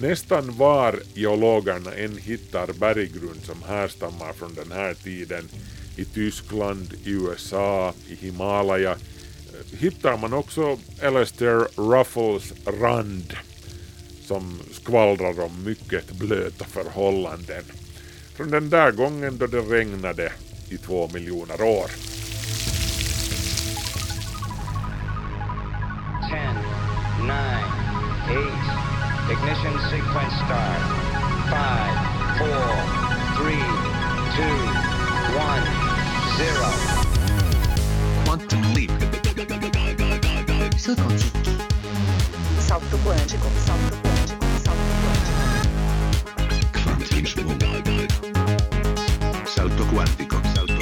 Nästan var geologerna än hittar berggrund som härstammar från den här tiden, i Tyskland, i USA, i Himalaya, eh, hittar man också Alastair Ruffles rand som skvallrar om mycket blöta förhållanden från den där gången då det regnade i två miljoner år. Ignition sequence start. Five, four, three, two, one, zero. Quantum leap. Salto quântico, salto quântico, salto quântico. Salto quantico. Salto.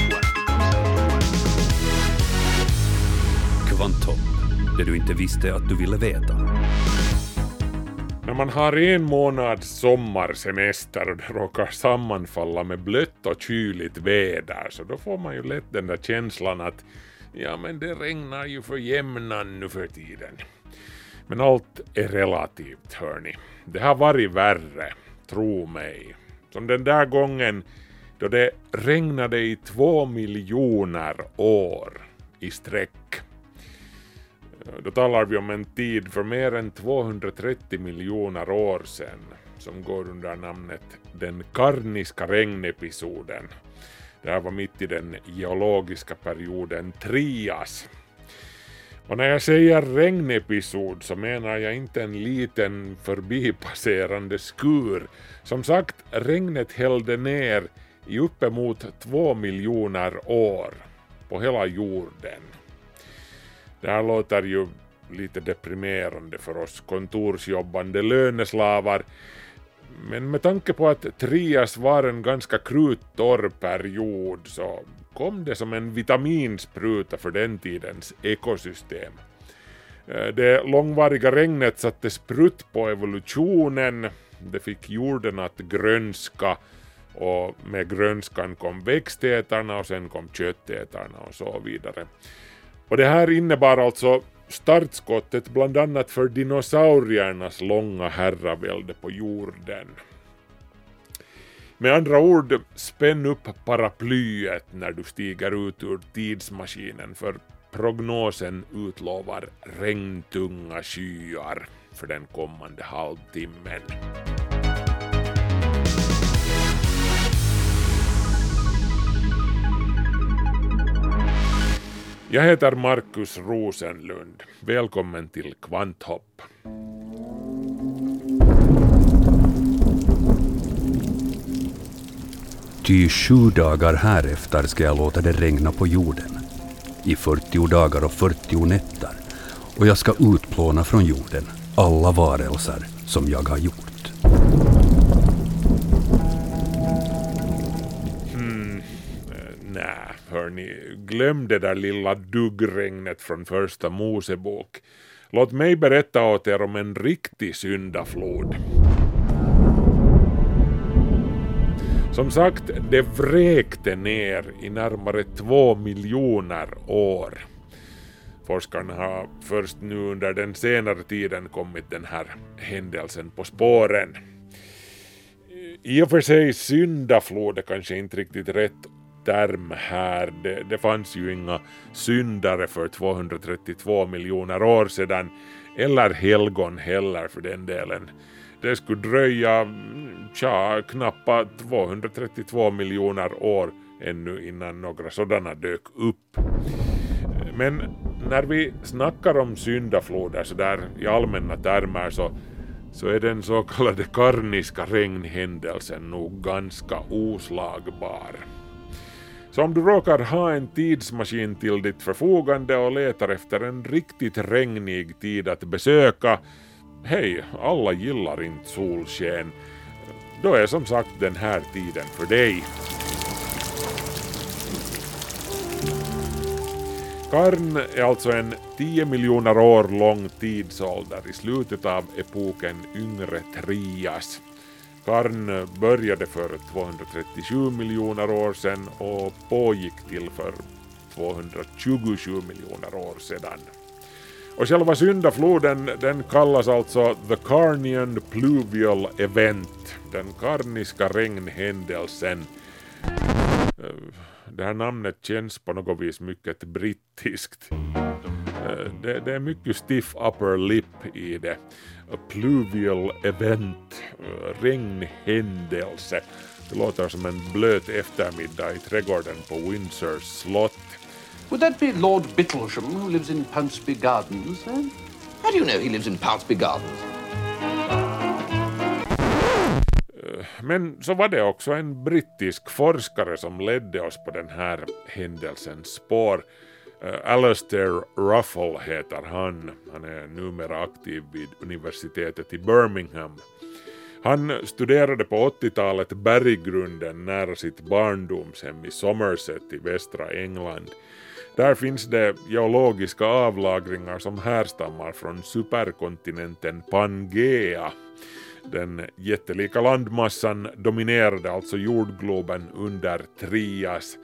Kvanthopp, det du inte visste att du ville veta. När man har en månads sommarsemester och det råkar sammanfalla med blött och kyligt väder så då får man ju lätt den där känslan att ja men det regnar ju för jämnan nu för tiden. Men allt är relativt hörni. Det har varit värre, tro mig. Som den där gången då det regnade i två miljoner år i sträck. Då talar vi om en tid för mer än 230 miljoner år sedan som går under namnet den karniska regnepisoden. Det här var mitt i den geologiska perioden Trias. Och när jag säger regnepisod så menar jag inte en liten förbipasserande skur. Som sagt, regnet hällde ner i uppemot två miljoner år på hela jorden. Det här låter ju lite deprimerande för oss kontorsjobbande löneslavar. Men med tanke på att Trias var en ganska kruttorr period så kom det som en vitaminspruta för den tidens ekosystem. Eh, det långvariga regnet satte sprutt på evolutionen, det fick jorden att grönska och med grönskan kom växtätarna och sen kom köttätarna och så vidare. Och det här innebar alltså startskottet bland annat för dinosauriernas långa herravälde på jorden. Med andra ord, spänn upp paraplyet när du stiger ut ur tidsmaskinen för prognosen utlovar regntunga skyar för den kommande halvtimmen. Jag heter Markus Rosenlund. Välkommen till Kvanthopp. Ty sju dagar härefter ska jag låta det regna på jorden, i 40 dagar och 40 nätter, och jag ska utplåna från jorden alla varelser som jag har gjort. Hörni, glöm det där lilla duggregnet från första Mosebok. Låt mig berätta åt er om en riktig syndaflod. Som sagt, det vräkte ner i närmare två miljoner år. Forskarna har först nu under den senare tiden kommit den här händelsen på spåren. I och för sig syndaflod är kanske inte riktigt rätt term här. Det, det fanns ju inga syndare för 232 miljoner år sedan, eller helgon heller för den delen. Det skulle dröja tja, knappa 232 miljoner år ännu innan några sådana dök upp. Men när vi snackar om syndafloder så där i allmänna termer så, så är den så kallade karniska regnhändelsen nog ganska oslagbar. Så om du råkar ha en tidsmaskin till ditt förfogande och letar efter en riktigt regnig tid att besöka, hej, alla gillar inte solsken, då är som sagt den här tiden för dig. Karn är alltså en 10 miljoner år lång tidsålder i slutet av epoken Yngre Trias. Karn började för 237 miljoner år sedan och pågick till för 227 miljoner år sedan. Och själva syndafloden den kallas alltså The Carnian Pluvial Event, den karniska regnhändelsen. Eh, det här namnet känns på något vis mycket brittiskt. Eh, Det, det är mycket stiff upper lip i det. A pluvial event, eh, regnhändelse. Det låter som en blöt eftermiddag i trädgården på Windsors slott. Would that be Lord Bittlesham, who lives in Pounceby Gardens? Eh? How do you know he lives in Pounceby Gardens? Men så var det också en brittisk forskare som ledde oss på den här händelsens spår. Äh, Alastair Ruffle heter han. Han är numera aktiv vid universitetet i Birmingham. Han studerade på 80-talet berggrunden nära sitt barndomshem i Somerset i västra England. Där finns det geologiska avlagringar som härstammar från superkontinenten Pangea. Den jättelika landmassan dominerade alltså jordgloben under Trias.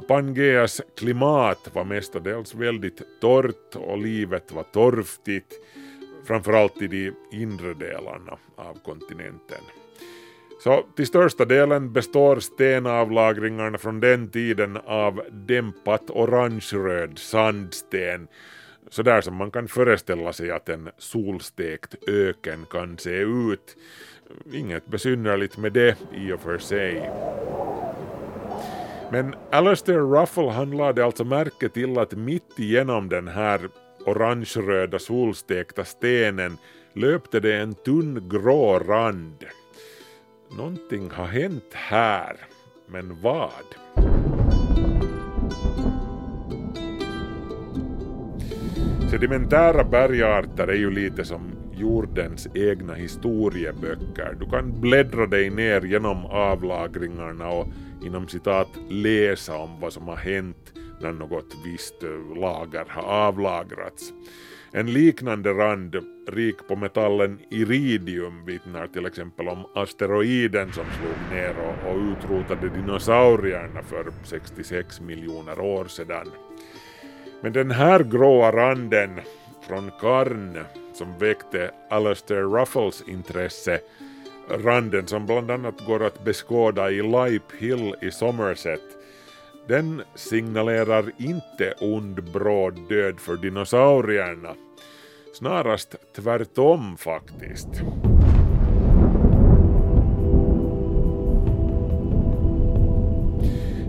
Pangeas klimat var mestadels väldigt torrt och livet var torftigt, framförallt i de inre delarna av kontinenten. Så till största delen består stenavlagringarna från den tiden av dämpat orangeröd sandsten, sådär som man kan föreställa sig att en solstekt öken kan se ut. Inget besynnerligt med det i och för sig. Men Alastair Ruffle han lade alltså märke till att mitt igenom den här orangeröda solstekta stenen löpte det en tunn grå rand. Någonting har hänt här, men vad? Sedimentära bergarter är ju lite som jordens egna historieböcker. Du kan bläddra dig ner genom avlagringarna och inom citat läsa om vad som har hänt när något visst eh, lager har avlagrats. En liknande rand, rik på metallen iridium, vittnar till exempel om asteroiden som slog ner och, och utrotade dinosaurierna för 66 miljoner år sedan. Men den här gråa randen från Karn som väckte Alastair Ruffles intresse, randen som bland annat går att beskåda i Lipe Hill i Somerset, den signalerar inte ond bråd död för dinosaurierna. Snarast tvärtom faktiskt.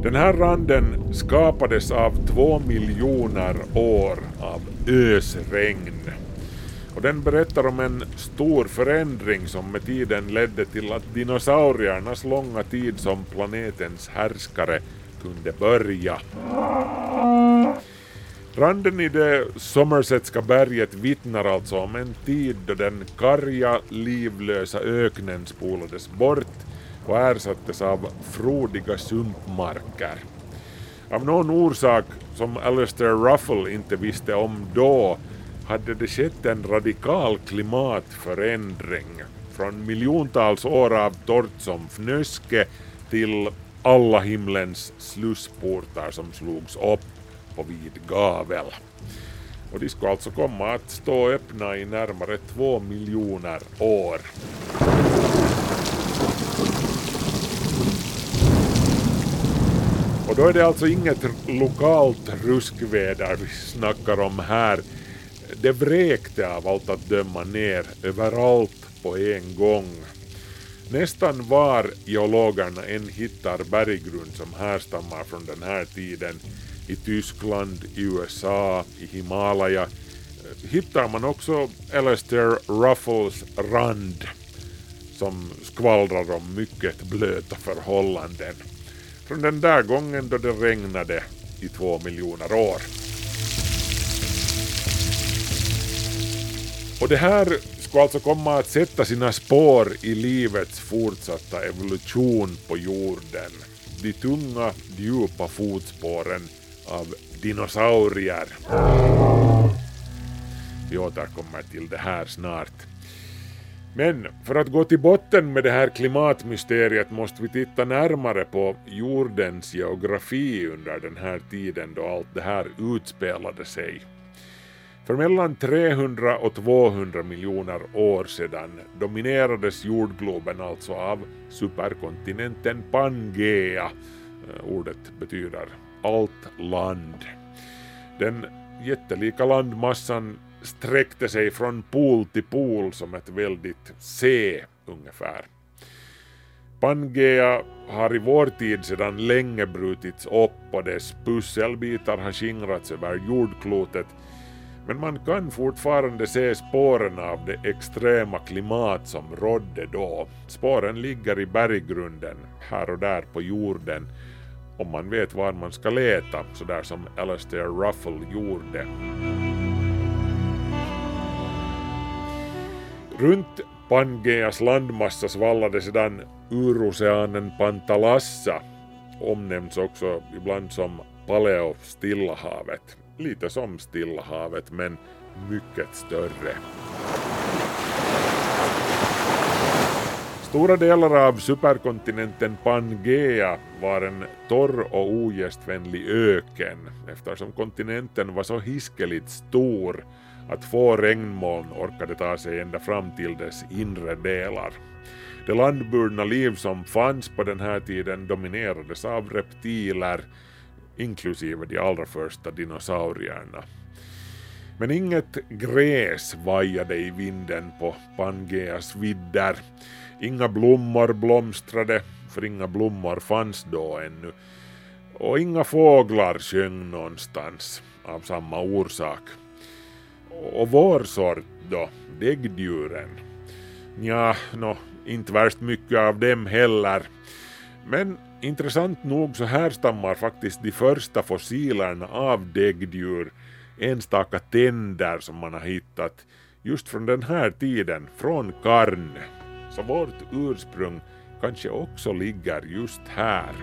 Den här randen skapades av två miljoner år av ösregn. Och den berättar om en stor förändring som med tiden ledde till att dinosauriernas långa tid som planetens härskare kunde börja. Randen i det Somersetska berget vittnar alltså om en tid då den karga, livlösa öknen spolades bort och ersattes av frodiga sumpmarker. Av någon orsak som Alastair Ruffle inte visste om då hade det skett en radikal klimatförändring från miljontals år av torrt som fnöske till alla himlens slussportar som slogs upp på vid gavel. Och de skulle alltså komma att stå öppna i närmare två miljoner år. Och då är det alltså inget lokalt ruskväder vi snackar om här. Det vräkte av allt att döma ner överallt på en gång. Nästan var geologerna än hittar berggrund som härstammar från den här tiden, i Tyskland, i USA, i Himalaya, eh, hittar man också Alastair Ruffles rand som skvallrar om mycket blöta förhållanden. Från den där gången då det regnade i två miljoner år. Och det här skulle alltså komma att sätta sina spår i livets fortsatta evolution på jorden. De tunga, djupa fotspåren av dinosaurier. Vi återkommer till det här snart. Men för att gå till botten med det här klimatmysteriet måste vi titta närmare på jordens geografi under den här tiden då allt det här utspelade sig. För mellan 300 och 200 miljoner år sedan dominerades jordgloben alltså av superkontinenten Pangea. Eh, ordet betyder allt land. Den jättelika landmassan sträckte sig från pol till pol som ett väldigt C ungefär. Pangea har i vår tid sedan länge brutits upp och dess pusselbitar har skingrats över jordklotet men man kan fortfarande se spåren av det extrema klimat som rådde då. Spåren ligger i berggrunden, här och där på jorden, om man vet var man ska leta, sådär som Alastair Ruffle gjorde. Runt Pangeas landmassa svallade sedan uroceanen Pantalassa, omnämns också ibland som Paleo Stillahavet. Lite som Stilla havet, men mycket större. Stora delar av superkontinenten Pangea var en torr och ogästvänlig öken eftersom kontinenten var så hiskeligt stor att få regnmoln orkade ta sig ända fram till dess inre delar. Det landburna liv som fanns på den här tiden dominerades av reptiler, inklusive de allra första dinosaurierna. Men inget gräs vajade i vinden på Pangeas vidder. Inga blommor blomstrade, för inga blommor fanns då ännu. Och inga fåglar sjöng någonstans av samma orsak. Och vår sort då, däggdjuren? Ja, nå, inte värst mycket av dem heller. Men intressant nog så härstammar faktiskt de första fossilerna av däggdjur, enstaka tänder som man har hittat, just från den här tiden, från Karn. Så vårt ursprung kanske också ligger just här.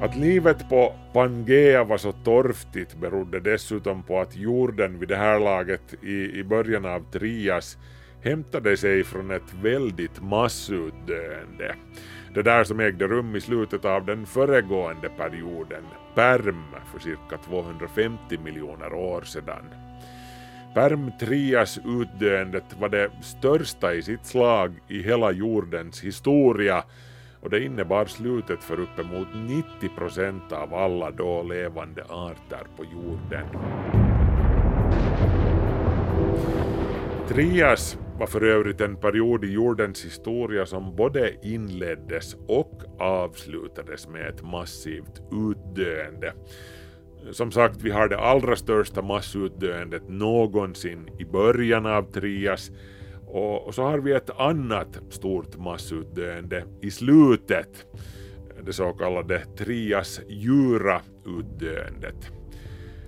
Att livet på Pangea var så torftigt berodde dessutom på att jorden vid det här laget i, i början av Trias hämtade sig från ett väldigt massutdöende. Det där som ägde rum i slutet av den föregående perioden, Perm, för cirka 250 miljoner år sedan. Perm Trias utdöendet var det största i sitt slag i hela jordens historia och det innebar slutet för uppemot 90 procent av alla då levande arter på jorden. Trias var för övrigt en period i jordens historia som både inleddes och avslutades med ett massivt utdöende. Som sagt, vi har det allra största massutdöendet någonsin i början av Trias och, och så har vi ett annat stort massutdöende i slutet, det så kallade Trias Jura-utdöendet.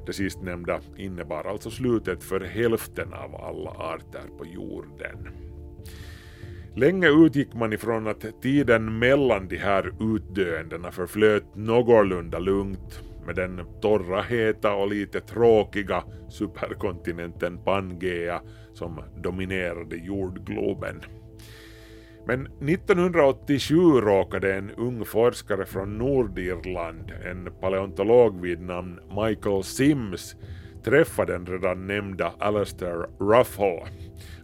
Det sistnämnda innebar alltså slutet för hälften av alla arter på jorden. Länge utgick man ifrån att tiden mellan de här utdöendena förflöt någorlunda lugnt med den torra, heta och lite tråkiga superkontinenten Pangea som dominerade jordgloben. Men 1987 råkade en ung forskare från Nordirland, en paleontolog vid namn Michael Sims, träffa den redan nämnda Alastair Ruffle,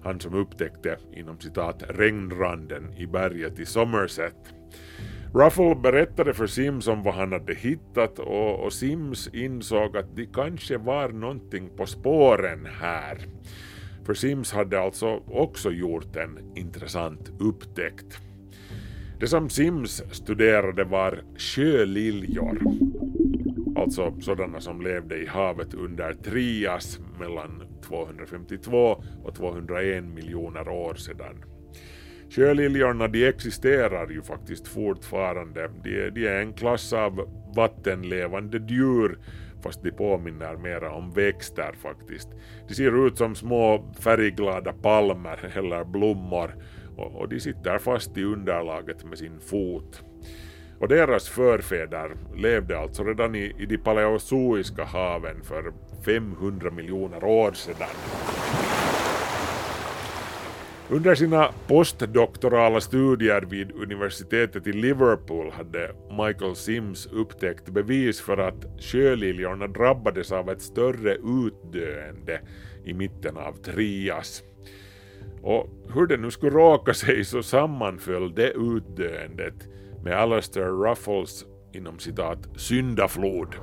han som upptäckte inom citat regnranden i berget i Somerset. Ruffle berättade för Sims om vad han hade hittat och, och Sims insåg att det kanske var någonting på spåren här. För Sims hade alltså också gjort en intressant upptäckt. Det som Sims studerade var sjöliljor, alltså sådana som levde i havet under Trias mellan 252 och 201 miljoner år sedan. Sjöliljorna de existerar ju faktiskt fortfarande. De, de är en klass av vattenlevande djur fast de påminner mera om växter faktiskt. De ser ut som små färgglada palmer eller blommor och, och de sitter fast i underlaget med sin fot. Och deras förfäder levde alltså redan i, i de paleozoiska haven för 500 miljoner år sedan. Under sina postdoktorala studier vid universitetet i Liverpool hade Michael Sims upptäckt bevis för att sjöliljorna drabbades av ett större utdöende i mitten av Trias. Och hur det nu skulle råka sig så sammanföll det utdöendet med Alastair Ruffles inom citat syndaflod.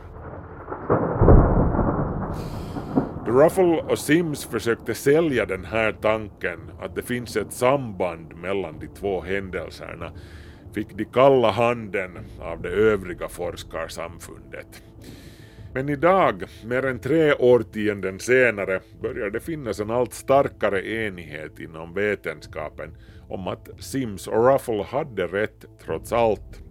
Ruffle och Sims försökte sälja den här tanken att det finns ett samband mellan de två händelserna fick de kalla handen av det övriga forskarsamfundet. Men idag, mer än tre årtionden senare, börjar det finnas en allt starkare enighet inom vetenskapen om att Sims och Ruffle hade rätt trots allt.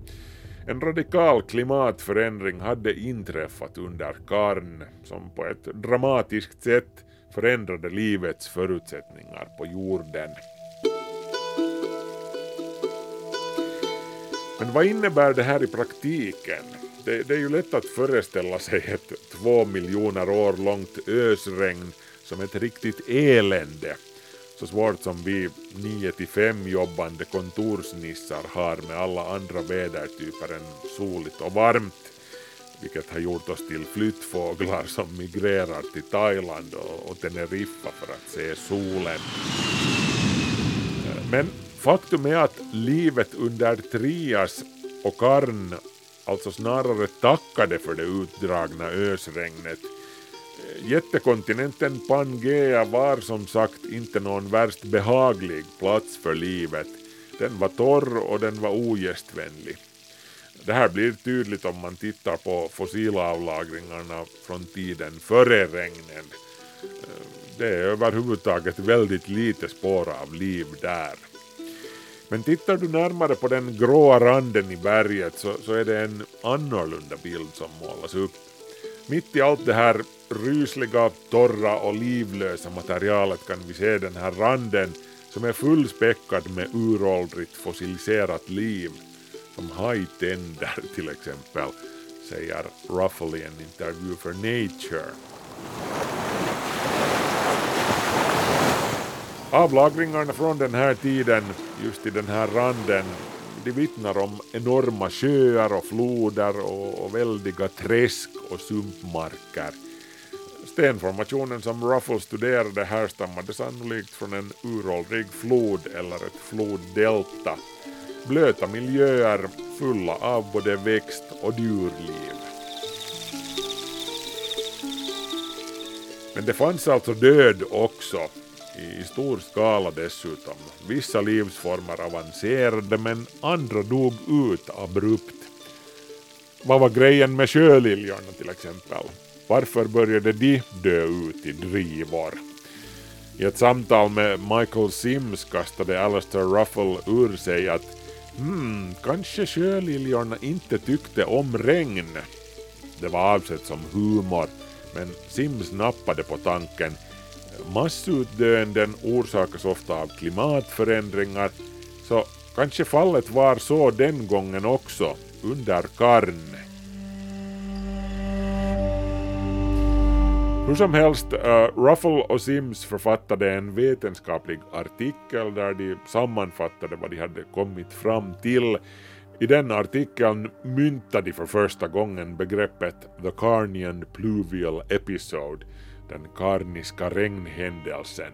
En radikal klimatförändring hade inträffat under Karn som på ett dramatiskt sätt förändrade livets förutsättningar på jorden. Men vad innebär det här i praktiken? Det, det, är ju lätt att föreställa sig ett två miljoner år långt ösregn som ett riktigt elände. Så svårt som vi 9-5 jobbande kontorsnissar har med alla andra vädertyper än soligt och varmt. Vilket har gjort oss till flyttfåglar som migrerar till Thailand och, och Teneriffa för att se solen. Men faktum är att livet under Trias och Karn alltså snarare tackade för det utdragna ösregnet. Jättekontinenten Pangea var som sagt inte någon värst behaglig plats för livet. Den var torr och den var ogästvänlig. Det här blir tydligt om man tittar på fossilavlagringarna från tiden före regnen. Det är överhuvudtaget väldigt lite spår av liv där. Men tittar du närmare på den gråa randen i berget så, så är det en annorlunda bild som målas upp. Mitt i allt det här rysliga, torra och livlösa materialet kan vi se den här randen som är fullspäckad med uråldrigt fossiliserat liv. Som hajtänder till exempel, säger Ruffle i en intervju för Nature. Avlagringarna från den här tiden, just i den här randen, de vittnar om enorma sjöar och floder och, och väldiga träsk och sumpmarker. Stenformationen som Ruffle studerade härstammade sannolikt från en uråldrig flod eller ett floddelta. Blöta miljöer fulla av både växt och djurliv. Men det fanns alltså död också i stor skala dessutom. Vissa livsformer avancerade men andra dog ut abrupt. Vad var grejen med sjöliljorna till exempel? Varför började de dö ut i drivor? I ett samtal med Michael Sims kastade Alastair Ruffle ur sig att hmm, kanske sjöliljorna inte tyckte om regn. Det var avsett som humor, men Sims nappade på tanken Massutdöenden orsakas ofta av klimatförändringar, så kanske fallet var så den gången också, under Karne. Hur som helst, uh, Ruffle och Sims författade en vetenskaplig artikel där de sammanfattade vad de hade kommit fram till. I den artikeln myntade de för första gången begreppet The Carnian Pluvial Episode, den karniska regnhändelsen.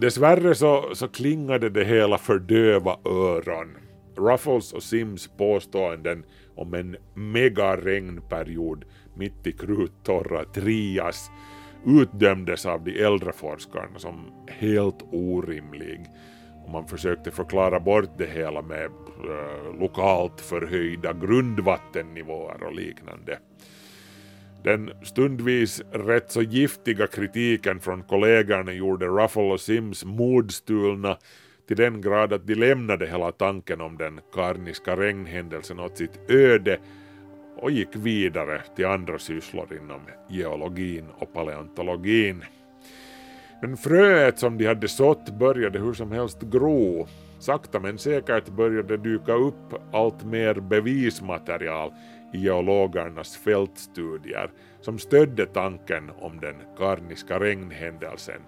Dessvärre så, så klingade det hela för döva öron. Ruffles och Sims påståenden om en megaregnperiod mitt i kruttorra Trias utdömdes av de äldre forskarna som helt orimlig och man försökte förklara bort det hela med eh, lokalt förhöjda grundvattennivåer och liknande. Den stundvis rätt så giftiga kritiken från kollegorna gjorde Ruffle och Sims modstulna till den grad att de lämnade hela tanken om den karniska regnhändelsen åt sitt öde och gick vidare till andra sysslor inom geologin och paleontologin. Men fröet som de hade sått började hur som helst gro. Sakta men säkert började dyka upp allt mer bevismaterial i geologernas fältstudier som stödde tanken om den karniska regnhändelsen.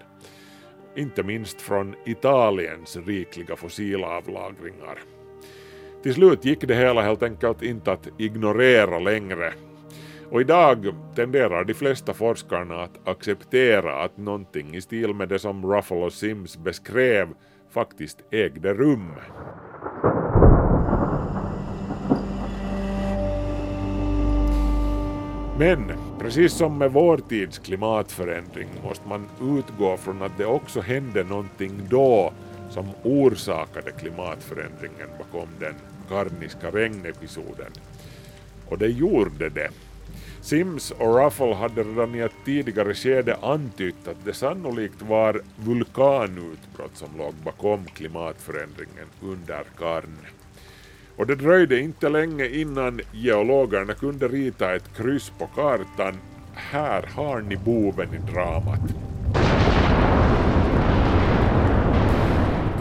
inte minst från Italiens rikliga fossilavlagringar. Till slut gick det hela helt enkelt inte att ignorera längre och idag tenderar de flesta forskarna att acceptera att någonting i stil med det som Ruffalo Sims beskrev faktiskt ägde rum. Men precis som med vår tids klimatförändring måste man utgå från att det också hände någonting då som orsakade klimatförändringen bakom den karniska regnepisoden. Och det gjorde det. Sims och Ruffle hade redan i ett tidigare skede antytt att det sannolikt var vulkanutbrott som låg bakom klimatförändringen under Karn. Och det dröjde inte länge innan geologerna kunde rita ett kryss på kartan. Här har ni boven i dramat.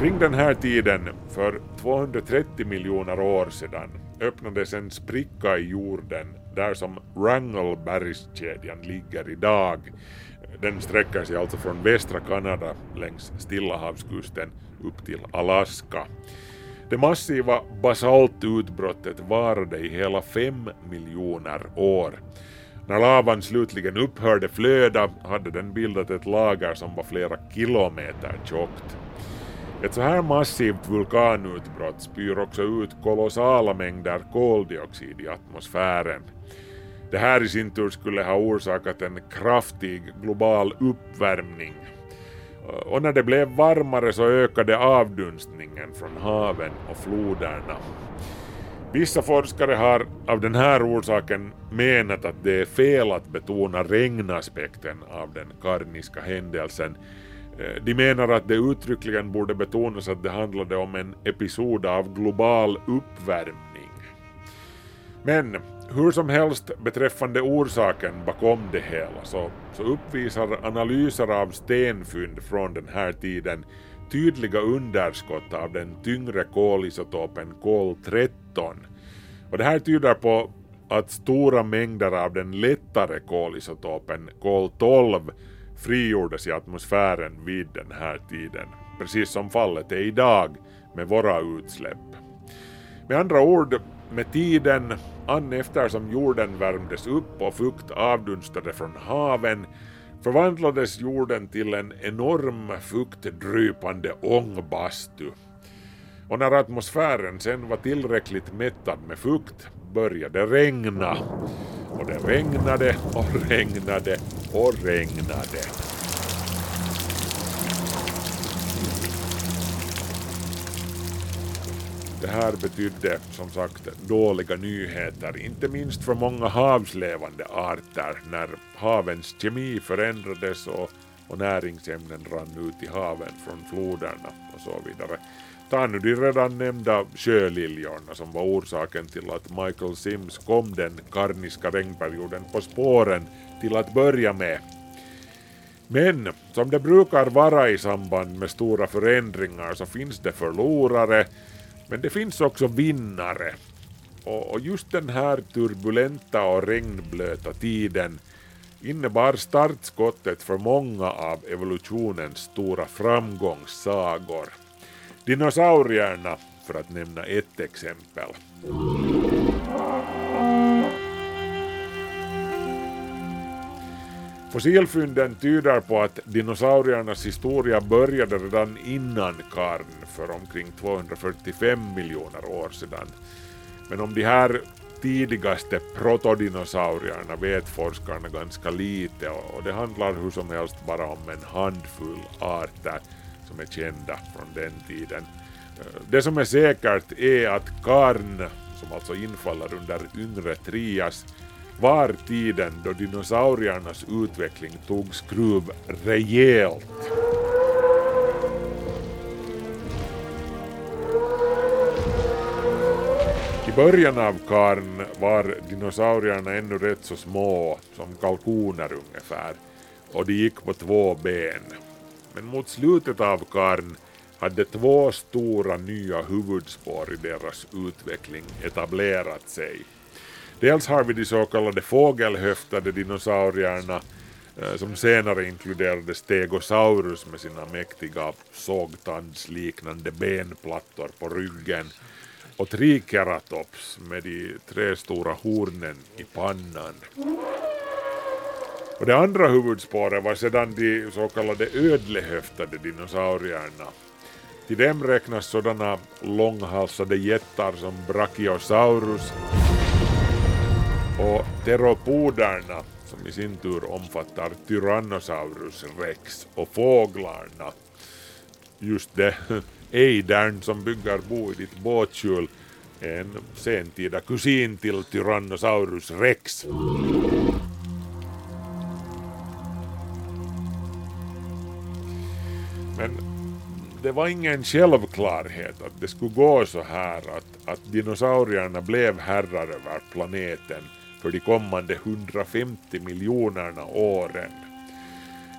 Kring den här tiden, för 230 miljoner år sedan, öppnades en spricka i jorden där som Wrangell-bergskedjan ligger idag. Den sträcker sig alltså från västra Kanada längs Stilla havskusten upp till Alaska. Det massiva basaltutbrottet varade i hela fem miljoner år. När lavan slutligen upphörde flöda hade den bildat ett lager som var flera kilometer tjockt. Ett så här massivt vulkanutbrott spyr också ut kolossala mängder koldioxid i atmosfären. Det här i sin tur skulle ha orsakat en kraftig global uppvärmning. Och när det blev varmare så ökade avdunstningen från haven och floderna. Vissa forskare har av den här orsaken menat att det är fel att betona regnaspekten av den karniska händelsen Eh, de menar att det uttryckligen borde betonas att det handlade om en episod av global uppvärmning. Men hur som helst beträffande orsaken bakom det hela så, så uppvisar analyser av stenfynd från den här tiden tydliga underskott av den tyngre kolisotopen kol-13. Och det här tyder på att stora mängder av den lättare kolisotopen kol-12 frigjordes i atmosfären vid den här tiden, precis som fallet är idag med våra utsläpp. Med andra ord, med tiden, an eftersom jorden värmdes upp och fukt avdunstade från haven, förvandlades jorden till en enorm fuktdrypande ångbastu. Och när atmosfären sen var tillräckligt mättad med fukt började regna. Och det regnade och regnade och regnade. Det här betydde som sagt dåliga nyheter, inte minst för många havslevande arter när havens kemi förändrades och, och näringsämnen rann ut i haven från floderna och så vidare. Ta nu de redan nämnda sjöliljorna som var orsaken till att Michael Sims kom den karniska regnperioden på spåren till att börja med. Men som det brukar vara i samband med stora förändringar så finns det förlorare, men det finns också vinnare. Och just den här turbulenta och regnblöta tiden innebar startskottet för många av evolutionens stora framgångssagor. Dinosaurierna, för att nämna ett exempel. Fossilfynden tyder på att dinosauriernas historia började redan innan Karn för omkring 245 miljoner år sedan. Men om de här tidigaste protodinosaurierna vet forskarna ganska lite och det handlar hur som helst bara om en handfull arter som är kända från den tiden. Eh, det som är säkert är att Karn, som alltså infaller under yngre Trias, var tiden då dinosauriernas utveckling tog skruv rejält. I början av Karn var dinosaurierna ännu rätt så små, som kalkoner ungefär, och de gick på två ben. Men mot slutet av Karn hade två stora nya huvudspår i deras utveckling etablerat sig. Dels har vi de så kallade fågelhöftade dinosaurierna eh, som senare inkluderade Stegosaurus med sina mäktiga sågtandsliknande benplattor på ryggen och Triceratops med de tre stora hornen i pannan. Och det andra huvudspåret var sedan de så kallade ödlehöftade dinosaurierna. Till dem räknas sådana långhalsade jättar som Brachiosaurus och teropoderna som i sin tur omfattar Tyrannosaurus rex och fåglarna. Just det, ejdern som bygger bo i ditt båtskjul är en sentida kusin till Tyrannosaurus rex. Men det var ingen självklarhet att det skulle gå så här att, att dinosaurierna blev herrar över planeten för de kommande 150 miljonerna åren.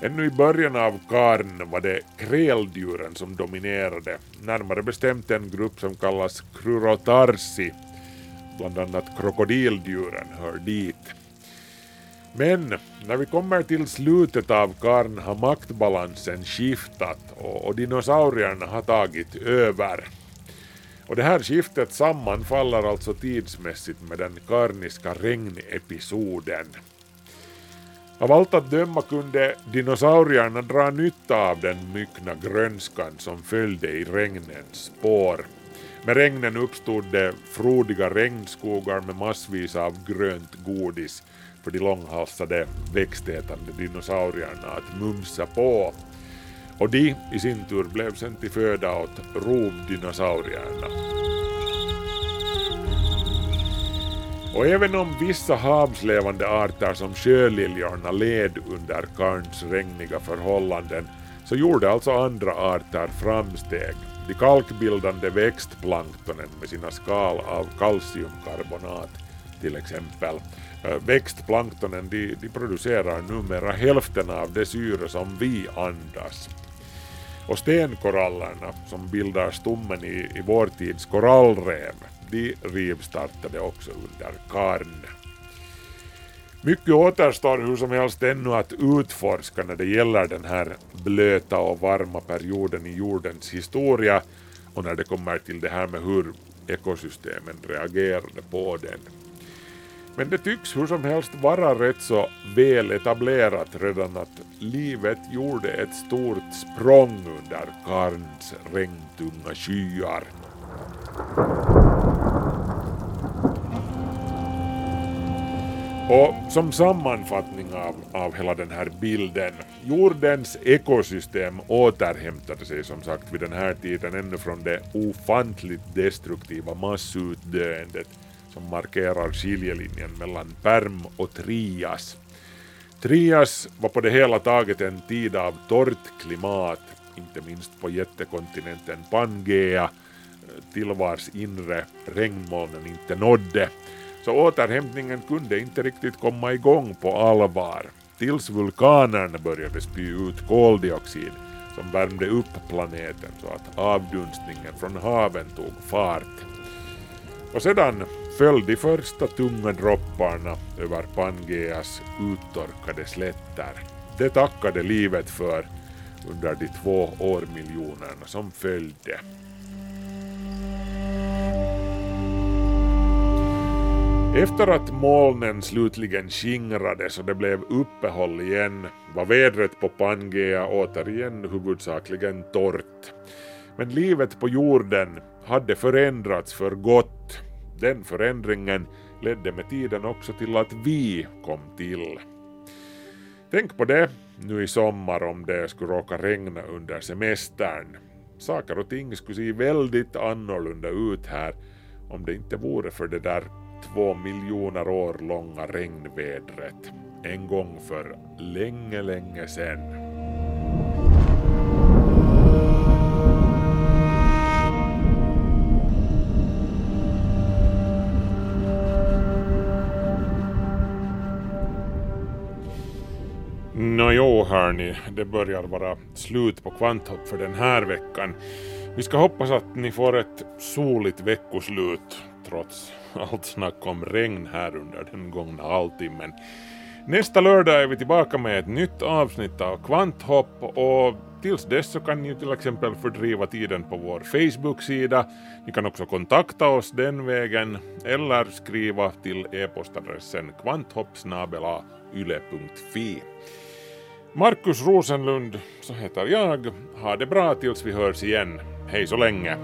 Ännu i början av karn var det kräldjuren som dominerade, närmare bestämt en grupp som kallas Krurotarsi, bland annat krokodildjuren hör dit. Men när vi kommer till slutet av karn har maktbalansen skiftat och, och dinosaurierna har tagit över. Och det här skiftet sammanfaller alltså tidsmässigt med den karniska regnepisoden. Av allt att döma kunde dinosaurierna dra nytta av den myckna grönskan som följde i regnens spår. Med regnen uppstod det frodiga regnskogar med massvis av grönt godis för de långhalsade växtätande dinosaurierna att mumsa på. Och de i sin tur blev sen till föda åt rovdinosaurierna. Och även om vissa havslevande arter som sjöliljorna led under karns regniga förhållanden så gjorde alltså andra arter framsteg. De kalkbildande växtplanktonen med sina skal av kalciumkarbonat till exempel. Växtplanktonen de, de producerar numera hälften av det syre som vi andas. Och stenkorallerna som bildar stommen i, i vår tids korallrev, de rivstartade också under karn. Mycket återstår hur som helst ännu att utforska när det gäller den här blöta och varma perioden i jordens historia och när det kommer till det här med hur ekosystemen reagerade på den. Men det tycks hur som helst vara rätt så väl etablerat redan att livet gjorde ett stort språng under karns regntunga skyar. Och som sammanfattning av, av hela den här bilden, jordens ekosystem återhämtade sig som sagt vid den här tiden ännu från det ofantligt destruktiva massutdöendet som markerar skiljelinjen mellan Perm och Trias. Trias var på det hela taget en tid av torrt klimat, inte minst på jättekontinenten Pangea, till vars inre regnmolnen inte nådde. Så återhämtningen kunde inte riktigt komma igång på allvar, tills vulkanerna började spy ut koldioxid som värmde upp planeten så att avdunstningen från haven tog fart. Och sedan föll de första tunga dropparna över Pangeas uttorkade slätter. Det tackade livet för under de två årmiljonerna som följde. Efter att molnen slutligen skingrades och det blev uppehåll igen var vädret på Pangea återigen huvudsakligen torrt. Men livet på jorden hade förändrats för gott. Den förändringen ledde med tiden också till att vi kom till. Tänk på det nu i sommar om det skulle råka regna under semestern. Saker och ting skulle se väldigt annorlunda ut här om det inte vore för det där två miljoner år långa regnvädret en gång för länge, länge sedan. Nåjo hörni, det börjar vara slut på kvanthopp för den här veckan. Vi ska hoppas att ni får ett soligt veckoslut trots allt snack om regn här under den gångna halvtimmen. Nästa lördag är vi tillbaka med ett nytt avsnitt av Kvanthopp och tills dess så kan ni till exempel fördriva tiden på vår Facebook-sida. Ni kan också kontakta oss den vägen eller skriva till e-postadressen kvanthoppsnabelayle.fi. Markus Rosenlund, så heter jag. Ha det bra tills vi hörs igen. Hej så länge!